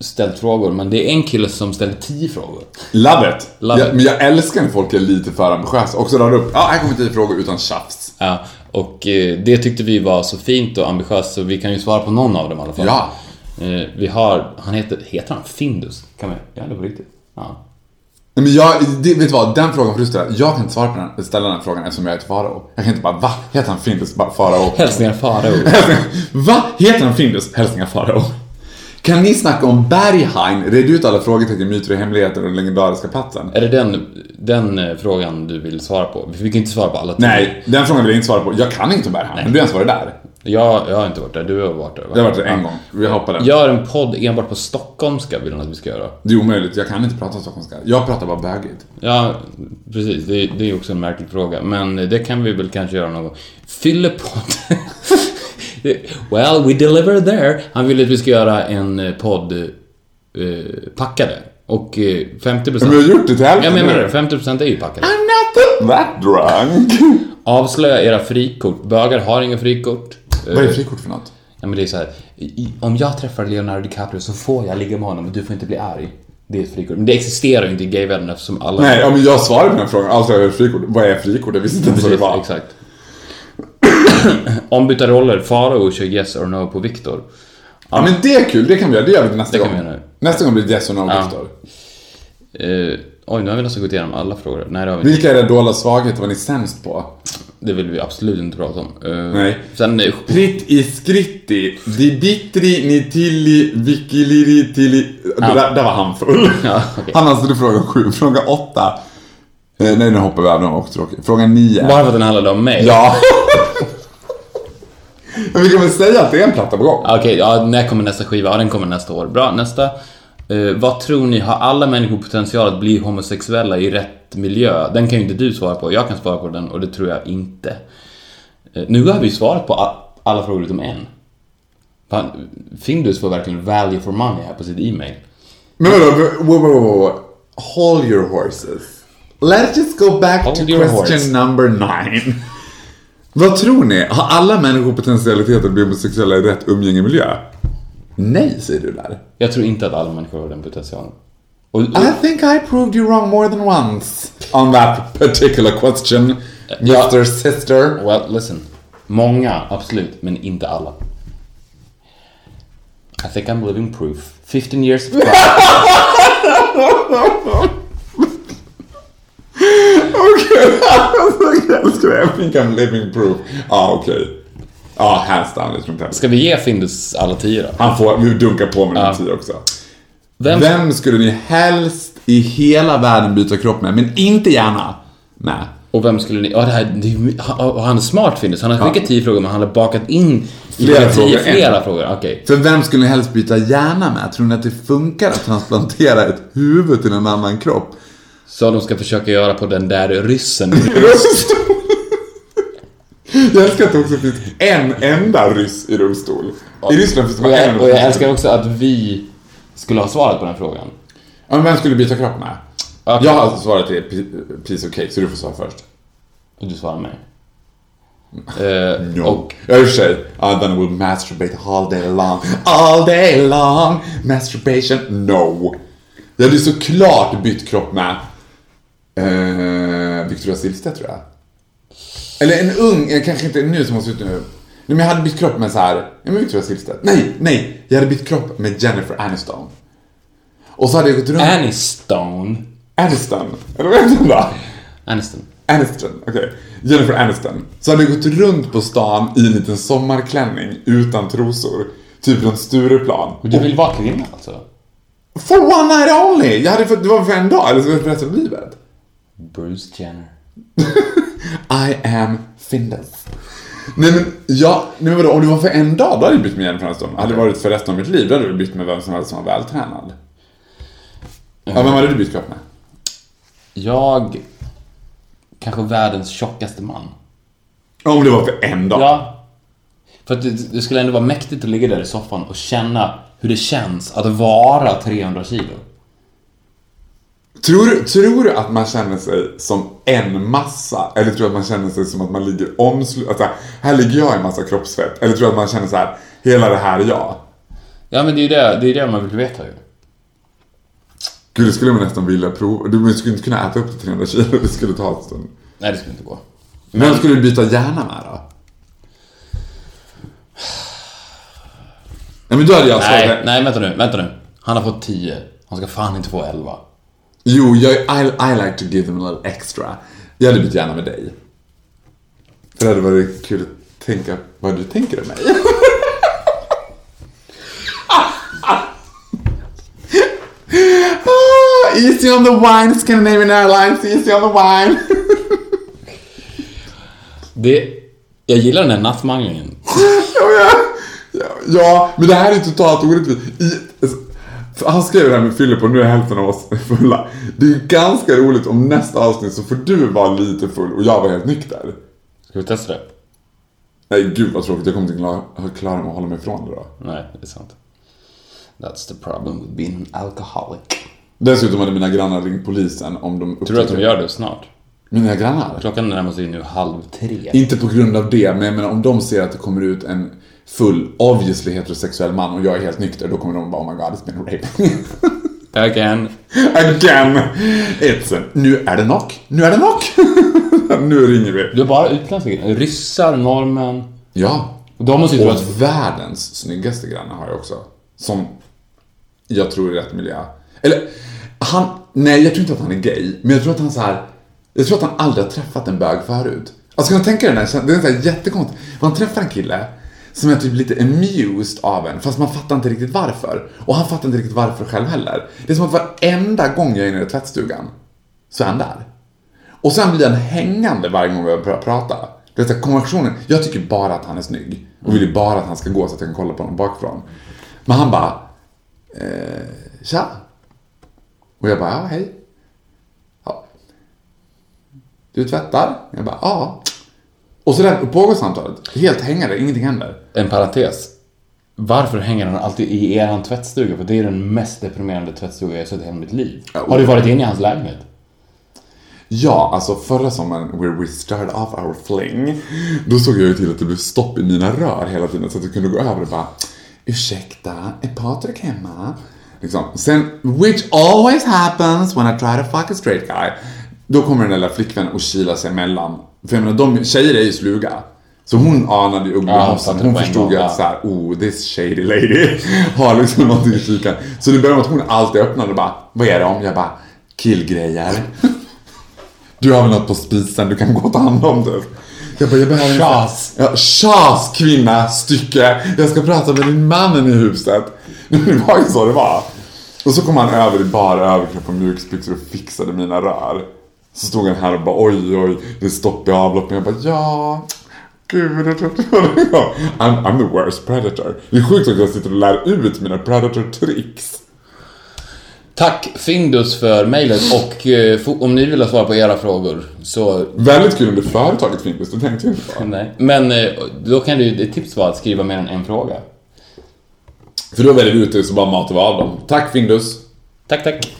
ställt frågor, men det är en kille som ställde tio frågor. Love it! Love jag, it. Men jag älskar när folk är lite för ambitiösa. Också drar upp, ja här kommer tio frågor utan tjafs. Ja, och eh, det tyckte vi var så fint och ambitiöst så vi kan ju svara på någon av dem i alla fall. Ja. Eh, Vi har, han heter, heter han Findus? Kan vi, ja det på riktigt. Ja. Nej, Men jag, det, vet du vad? Den frågan ställa. Jag kan inte svara på den, ställa den frågan eftersom jag heter Farao. Jag kan inte bara, va? Heter han Findus? Bara Farao. Hälsningar Farao. [laughs] Va? Heter han Findus? Hälsningar Farao. Kan ni snacka om Berghain? Red ut alla frågetecken, myter och hemligheter och den legendariska platsen. Är det den, den eh, frågan du vill svara på? Vi fick inte svara på alla tio. Nej, den frågan vill jag inte svara på. Jag kan inte om Berghain. Men du har ens varit där. Jag, jag har inte varit där, du har varit där va? Jag har varit där en gång. Vi hoppar den. Gör en podd enbart på stockholmska vill han att vi ska göra. Det är omöjligt. Jag kan inte prata stockholmska. Jag pratar bara bögigt. Ja, precis. Det, det är också en märklig fråga. Men det kan vi väl kanske göra någon gång. Fyllepodd. [laughs] Well, we deliver there. Han ville att vi ska göra en eh, podd eh, packade. Och eh, 50%... Men vi har gjort det till hälften jag menar det. 50% är ju packade. I'm not that drunk. Avslöja era frikort. Bögar har inga frikort. Vad är frikort för något? Ja, men det är så här. Om jag träffar Leonardo DiCaprio så får jag ligga med honom och du får inte bli arg. Det är ett frikort. Men det existerar ju inte i gayvärlden eftersom alla... Nej, ja, men jag svarade på den frågan. Alltså, jag är frikort. Vad är frikort? Jag visste inte ens vad det var. exakt. [coughs] Ombytta roller. Farao kör yes or no på Viktor. Ja, men det är kul. Det kan vi göra. Det gör vi nästa Det kan gång. vi göra. Nästa gång blir det yes or no, Ja. Viktor. Eh, oj, nu har vi nästan gått igenom alla frågor. Nej, det har vi inte. Vilka är era dolda svagheter? Vad är ni sämst på? Det vill vi absolut inte prata om. Eh, Nej. Sen... eh, Pritt i skritti, di bittri ni tilli vikiliri tilli... Ja. Där, där var han full. [laughs] Ja, okej. Han det är fråga sju. Fråga åtta. Nej, nu hoppar vi över. Den var också tråkig. Fråga nio. Bara för att den handlade om mig? Ja. [laughs] Men vi kan väl säga att det är en platta på gång? Okej, ja, när kommer nästa skiva? Ja, den kommer nästa år. Bra, nästa. Eh, vad tror ni, har alla människor potential att bli homosexuella i rätt miljö? Den kan ju inte du svara på, jag kan svara på den och det tror jag inte. Eh, nu har vi svarat på alla frågor utom en. Fan, Findus får verkligen value for money här på sitt e-mail. Men vadå, whoa. Hold your horses. Let's just go back Hold to question horse. number nine. [laughs] Vad tror ni? Har alla människor potentialitet att bli homosexuella i rätt umgängemiljö? Nej, säger du där. Jag tror inte att alla människor har den potentialen. Och, I think I proved you wrong more than once on that particular question, Ja. Mr. Sister. well, listen. Många, absolut, men inte alla. I think I'm living proof. 15 years of. [laughs] Okej, [laughs] jag älskar det. I think I'm living proof. Ja, okej. Ja, hands down. Heller. Ska vi ge Findus alla tio då? Han får, vi dunkar på med Ja. en tio också. Vem, Vem skulle ni helst i hela världen byta kropp med, men inte gärna med? Och vem skulle ni... Ja, det här, det han, är smart Findus. Han har skickat tio frågor men han har bakat in Flera tio frågor, flera en. frågor. Okej. För vem skulle ni helst byta hjärna med? Tror ni att det funkar att transplantera ett huvud till en annan kropp? Så de ska försöka göra på den där ryssen. Jag älskar att det också finns en enda ryss i rullstol. I Ryssland finns det bara en jag, och jag rullstol. älskar också att vi skulle ha svarat på den frågan. Ja, men vem skulle du byta kropp med? Okej. Jag har alltså svarat till pi- piece of cake, så du får svara först. Och du svarar mig. Eh, [laughs] No. Och Ja, i och för sig. Uh, then we'll masturbate all day long. All day long. Masturbation. No. Jag hade ju såklart bytt kropp med uh, Victoria Silvstedt tror jag. Eller en ung, eh, kanske inte nu som hon ser ut nu. Nej, men jag hade bytt kropp med så här, men Victoria Silvstedt. Nej, nej. Jag hade bytt kropp med Jennifer Aniston. Och så hade jag gått runt... Annie Stone. Aniston, eller vad heter hon då? Aniston. Aniston, okej. Jennifer Aniston. Så hade gått runt på stan i en liten sommarklänning utan trosor. Typ runt Stureplan. Men du vill vara kvinna alltså? For one night only! Jag hade fått, det var för en dag, eller så var det för resten av livet. Bruce Jenner. [laughs] I am Findus. Nej men, ja, nej, men vadå, om det var för en dag, då hade jag bytt med Jennifer Aniston. Hade det varit för resten av mitt liv, då hade jag bytt med vem som helst som var vältränad. Ja, vem hade du bytt kropp med? Jag... Kanske världens tjockaste man. Om det var för en dag. Ja. För att det, det skulle ändå vara mäktigt att ligga där i soffan och känna hur det känns att vara 300 kilo. Tror, du- tror du att man känner sig som en massa? Eller tror du att man känner sig som att man ligger omslu... Alltså, här ligger jag i en massa kroppsfett. Eller tror du att man känner så här, hela det här är jag? Ja, men det är ju det, det, är det man vill veta ju. Gud, det skulle man nästan vilja prova. Du skulle inte kunna äta upp till 300 kilo, det skulle ta en stund. Nej, det skulle inte gå. Vem skulle du byta hjärna med då? Nej men då hade jag Nej, svarat... nej, vänta nu, vänta nu. Han har fått 10. Han ska fan inte få 11. Jo, jag, I, I like to give them a little extra. Jag hade bytt gärna med dig. För det hade varit kul att tänka vad du tänker om mig. Ah, easy on the wine, Scandinavian Airlines, easy on the wine. Det... Jag gillar den här nattmanglingen. Ja, ja, ja, ja, men det här är totalt orättvist. I, alltså, för han skrev det här med Filip och nu är hälften av oss fulla. Det är ganska roligt om nästa avsnitt så får du vara lite full och jag var helt nykter. Ska vi testa det? Nej gud vad tråkigt, jag kommer inte klara, mig att hålla mig ifrån det då. Nej, det är sant. That's the problem with being an alcoholic. Dessutom hade mina grannar ringt polisen om de Tror du att de gör det snart? Mina grannar? Klockan närmar sig nu halv tre. Inte på grund av det, men jag menar om de ser att det kommer ut en full, obviously heterosexuell man och jag är helt nykter, då kommer de bara oh my god it's been raped. [laughs] Again. Again! It's nu är det knock. Nu är det knock! [laughs] nu ringer vi. Du har bara utländska. Ryssar, norrmän. Ja. De måste ju Och att... världens snyggaste granne har jag också. Som jag tror är rätt miljö. Eller, han, nej jag tror inte att han är gay. Men jag tror att han så här. Jag tror att han aldrig har träffat en bög förut. Alltså kan du tänka dig den här Det är så här jättekonstigt. Man träffar en kille som är typ lite amused av en, fast man fattar inte riktigt varför. Och han fattar inte riktigt varför själv heller. Det är som att varenda gång jag är inne i tvättstugan, så är han där. Och sen blir han hängande varje gång vi börjar prata. Det är konversationen, jag tycker bara att han är snygg. Och vill ju bara att han ska gå så att jag kan kolla på honom bakifrån. Men han bara, eh, tja. Och jag bara, ja hej. Ja. Du tvättar? Jag bara, ja. Och så där pågår samtalet. Helt hängande, ingenting händer. En parentes. Varför hänger han alltid i eran tvättstuga? För det är den mest deprimerande tvättstuga jag har sett i hela mitt liv. Har du varit inne i hans lägenhet? Ja, alltså förra sommaren, where we started off our fling, då såg jag ju till att det blev stopp i mina rör hela tiden så att jag kunde gå över och bara Ursäkta, är Patrik hemma? Liksom. Sen, which always happens when I try to fuck a straight guy. Då kommer den där lilla flickvännen och kilar sig emellan. För jag menar, de tjejer är ju sluga. Så hon anade ju Ja, ugglehoppsan. fattar hon förstod ju ja. att såhär, oh this shady lady [laughs] har liksom någonting i kikan. Så det började med att hon alltid öppnade och bara, vad är det om? Jag bara, killgrejer. [laughs] Du har väl något på spisen du kan gå och ta hand om det. Jag bara, jag behöver Tjas. Ja, tjas kvinna, stycke. Jag ska prata med din mannen i huset. [laughs] Det var ju så det var. Och så kom han över i bara överkropp och mjukisbyxor och fixade mina rör. Så stod han här och bara oj oj, det är stopp i avloppen. Jag bara ja, gud jag. I'm, I'm the worst predator. Det är sjukt att jag sitter och lär ut mina predator-tricks. Tack Findus för mejlet och eh, om ni vill ha svar på era frågor så... Väldigt kul om det företaget finns, det tänkte jag inte på. Nej. Men eh, då kan du, ett tips vara att skriva mer än en fråga. För då väljer vi ut det så bara matar vi av dem. Tack Findus. Tack, tack.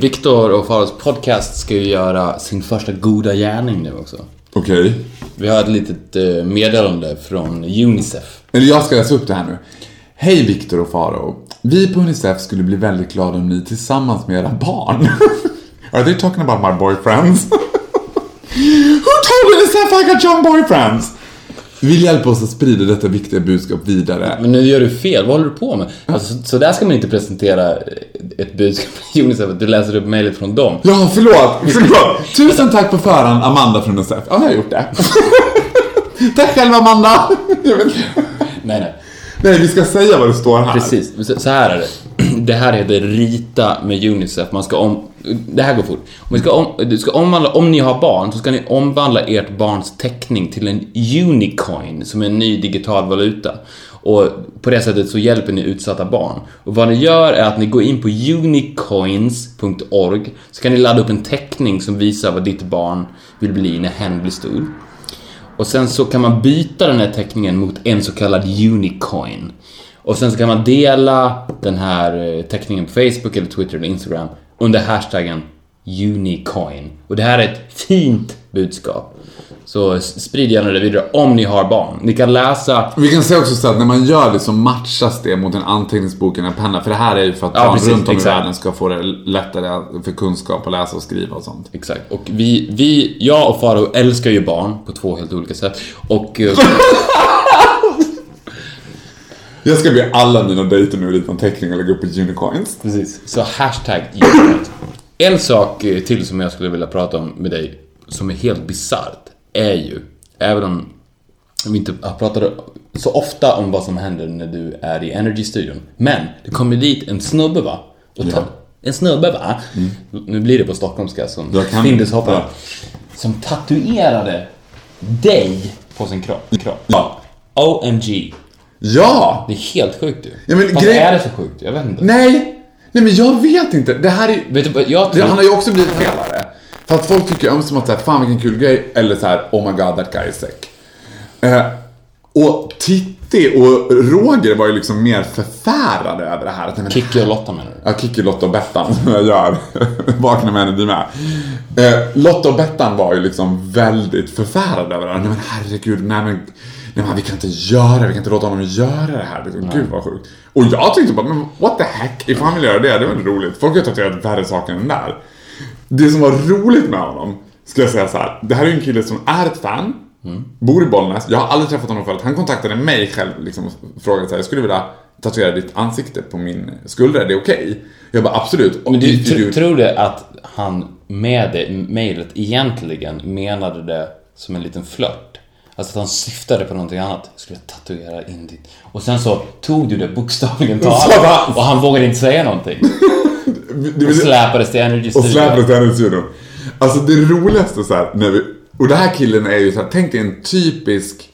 Viktor och Faros podcast ska ju göra sin första goda gärning nu också. Okej. Vi har ett litet eh, meddelande från Unicef. Eller jag ska läsa upp det här nu. Hej Viktor och Faro. Vi på Unicef skulle bli väldigt glada om ni tillsammans med era barn. [laughs] Are they talking about my boyfriends? [laughs] Who the stuff I got young boyfriends! Vill hjälpa oss att sprida detta viktiga budskap vidare. Men nu gör du fel, vad håller du på med? Alltså, så, så där ska man inte presentera ett budskap [laughs] till Unicef, att du läser upp mejlet från dem. Ja, förlåt, förlåt. Tusen tack på förhand, Amanda från Unicef. Ja, jag har gjort det. [laughs] tack själv, Amanda. [laughs] Jag. Nej, nej. Nej, vi ska säga vad det står här. Precis, så här är det. Det här heter Rita med Unicef. Man ska om... Det här går fort. Om, ska om, du ska omvandla, om ni har barn så ska ni omvandla ert barns teckning till en Unicoin som är en ny digital valuta. Och på det sättet så hjälper ni utsatta barn. Och vad ni gör är att ni går in på unicoins.org så kan ni ladda upp en teckning som visar vad ditt barn vill bli när hen blir stor. Och sen så kan man byta den här teckningen mot en så kallad unicoin. Och sen så kan man dela den här eh, teckningen på Facebook eller Twitter eller Instagram under hashtaggen unicoin. Och det här är ett fint budskap. Så sprid gärna det vidare om ni har barn. Ni kan läsa Vi kan säga också så att när man gör det så matchas det mot en anteckningsbok eller en penna. För det här är ju för att Ja, barn precis, runt om i exakt. världen ska få det lättare för kunskap att läsa och skriva och sånt. Exakt. Och vi, vi, jag och Faro älskar ju barn på två helt olika sätt. Och... [laughs] Jag ska be alla mina dejter nu rita en teckning och lägga upp på unicoins. Precis. Så hashtag unicoins. En sak eh, till som jag skulle vilja prata om med dig, som är helt bisarrt, är ju, även om vi inte har pratat så ofta om vad som händer när du är i Energy-studion, men det kommer dit en snubbe va? Och ta, En snubbe va? Nu blir det på stockholmska som Findus hoppar. ja. Som tatuerade dig på sin kropp. kropp. Ja. OMG. Ja! Det är helt sjukt du. Ja, men grej- är det så sjukt? Jag vet inte. Nej! Nej men jag vet inte. Det här är Vet du jag tror... Han har ju också blivit felare. För att folk tycker ömsom att säga, fan vilken kul grej, eller så här, oh my god that guy is sick. Eh, och Titti och Roger var ju liksom mer förfärade över det här. Men Kikki och Lotta menar du? Ja, Kikki, Lotta och Bettan som jag gör. [laughs] Vakna med Energy med. Eh, Lotta och Bettan var ju liksom väldigt förfärade över det här. Nej men herregud, nej men, nej men vi kan inte göra det, vi kan inte låta honom göra det här. Liksom, Gud vad sjukt. Och jag tyckte bara, men what the heck, ifall han vill göra det, det var roligt. Folk har tatuerat värre saker än det där. Det som var roligt med honom, ska jag säga så här. Det här är ju en kille som är ett fan, bor i Bollnäs. Jag har aldrig träffat honom förut. Han kontaktade mig själv liksom, och frågade så här, jag skulle vilja tatuera ditt ansikte på min skulder, är det okej? Jag bara absolut. Men du, tr- do- tror du att han med det mejlet egentligen menade det som en liten flört? Alltså att han syftade på någonting annat. Jag skulle tatuera in ditt... Och sen så tog du det bokstavligen talat och han vågade inte säga någonting. det, Och släpades till Energy och Studio. släpades till hennes studion. Alltså det roligaste så här, när vi, och det här killen är ju så här, tänk dig en typisk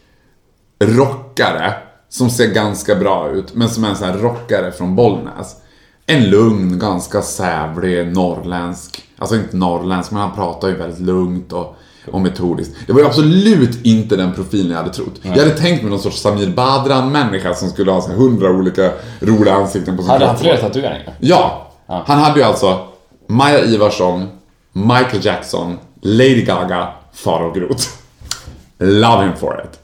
rockare som ser ganska bra ut, men som är en sån här rockare från Bollnäs. En lugn, ganska sävlig norrländsk, alltså inte norrländsk, men han pratar ju väldigt lugnt och, och metodiskt. Det var ju absolut inte den profilen jag hade trott. Jag hade tänkt mig någon sorts Samir Badran-människa som skulle ha hundra olika roliga ansikten på sin Hade han kropp. flera tatueringar? Ja. Han hade ju alltså Maja Ivarsson, Michael Jackson, Lady Gaga, Farao Groth. Love him for it.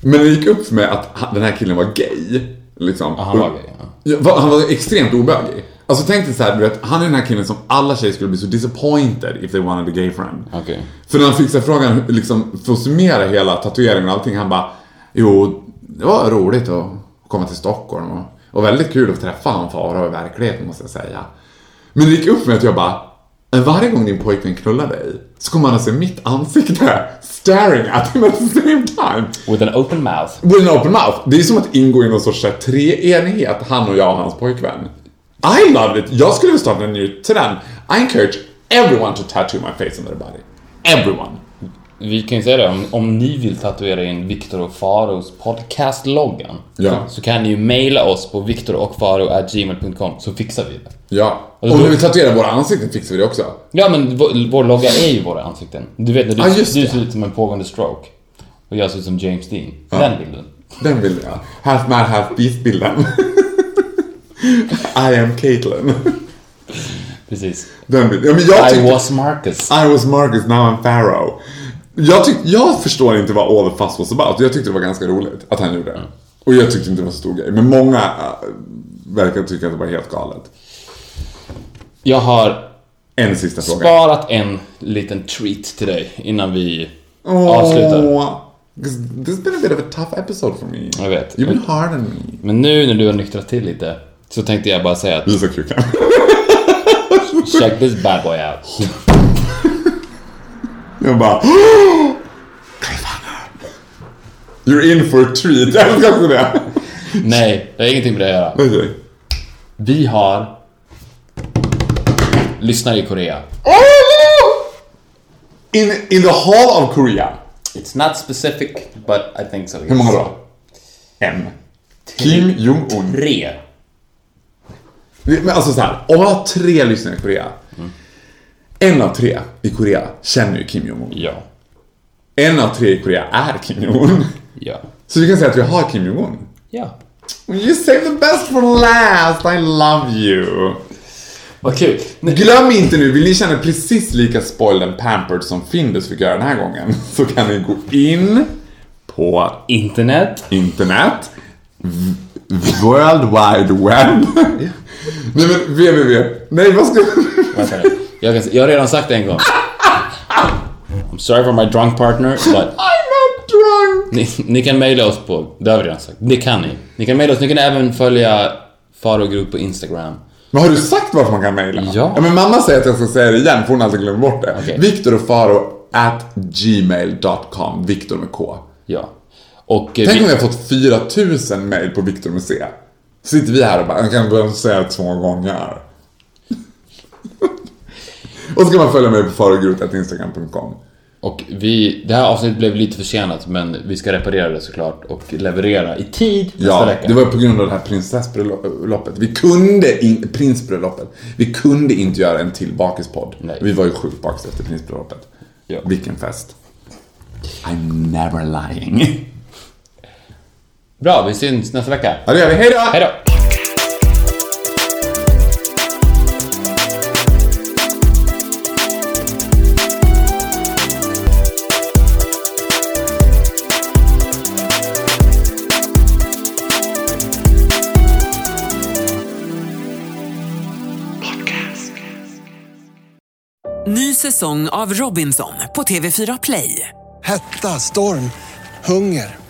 Men det gick upp för mig att den här killen var gay. Liksom. Ja, han var gay, ja. Ja, Han var extremt obögig. Alltså tänk dig så här, du vet, han är den här killen som alla tjejer skulle bli så disappointed if they wanted a gay friend. Okej. För när han fick sig frågan, liksom, för att summera hela tatueringen och allting, han bara Jo, det var roligt att komma till Stockholm och, och väldigt kul att träffa han Farao i verkligheten måste jag säga. Men det gick upp mig att jag bara "Men varje gång din pojkvän knullar dig så kommer han att se mitt ansikte staring at him at the same time. With an open mouth. With an open mouth. Det är som att ingå i någon sorts treenighet, han och jag och hans pojkvän. I love it! Jag skulle vilja starta en ny trend. I encourage everyone to tattoo my face on their body. Everyone. Vi kan ju säga det, om, om ni vill tatuera in Viktor och Faros podcast-loggan Ja. så, kan ni ju mejla oss på viktorochfaro.gmail.com så fixar vi det. Ja. Och Och då- när vi tatuerar våra ansikten fixar vi det också. Ja men vår, vår logga är ju våra ansikten. Du vet när du, Ja, just du ser ut som en pågående stroke. Och jag ser ut som James Dean. Den bilden. Den bilden ja. Half man, half beast bilden. [laughs] I am Caitlyn. Precis. Den. Ja, men jag I tyckte, was Marcus. I was Marcus, now I'm Pharaoh. Jag, tyck, jag förstår inte vad all the fuss was about. Jag tyckte det var ganska roligt att han gjorde det. Och jag tyckte inte det var så stor grej. Men många äh, verkar tycka att det var helt galet. Jag har En sista fråga. sparat en liten treat till dig innan vi avslutar. Oh, 'cause this has been a bit of a tough episode for me. Jag vet. You've been hard on me. Men nu när du har nyktrat till lite så tänkte jag bara säga att Visa kuken. [laughs] check this bad boy out. [laughs] Jag bara... [gasps] You're in for a treat. Jag älskar också det. Nej, det har ingenting med det att göra. Okej. Vi har lyssnare i Korea. In, in the hall of Korea. It's not specific, but I think so. Hur många då? En. Kim Jong-Un. Tre. Men alltså så här, om man har tre lyssnare i Korea. En av tre i Korea känner ju Kim Jong-Un. Ja. En av tre i Korea är Kim Jong-Un. Ja. Så vi kan säga att vi har Kim Jong-Un. Ja. You save the best for last, I love you. Vad kul. Glöm inte nu, vill ni känna precis lika spoiled and pampered som Findus fick göra den här gången [laughs] så kan ni gå in på Internet. internet, World Wide Web. Nej men www. Nej vad ska Vänta nu. Jag, kan, jag har redan sagt det en gång. I'm sorry for my drunk partner, but I'm not drunk. ni, ni kan mejla oss på... Det har vi redan sagt. Det kan ni. Ni kan mejla oss. Ni kan även följa Faro Group på Instagram. Men har du sagt varför man kan mejla? Ja. men mamma säger att jag ska säga det igen för hon har alltså glömt bort det. Okej. Viktor och Faro at gmail.com. Viktor med K. Ja. Och eh, Tänk vi, om vi har fått 4000 mejl på Viktor med C. Sitter vi här och bara, jag kan börja säga två gånger. [laughs] och så kan man följa mig på farogrot.instagram.com. och vi... Det här avsnittet blev lite försenat, men vi ska reparera det såklart och leverera i tid nästa Ja, vecka. det var på grund av det här prinsessbröllopet. Vi kunde in, prinsbröllopet. Vi kunde inte göra en till bakispodd. Vi var ju sjukt bakis efter prinsbröllopet. Ja. Vilken fest. I'm never lying. Bra, vi syns nästa vecka. Ja, det gör vi. Hej då! Hej då! Ny säsong av Robinson på TV4 Play. Hetta, storm, hunger.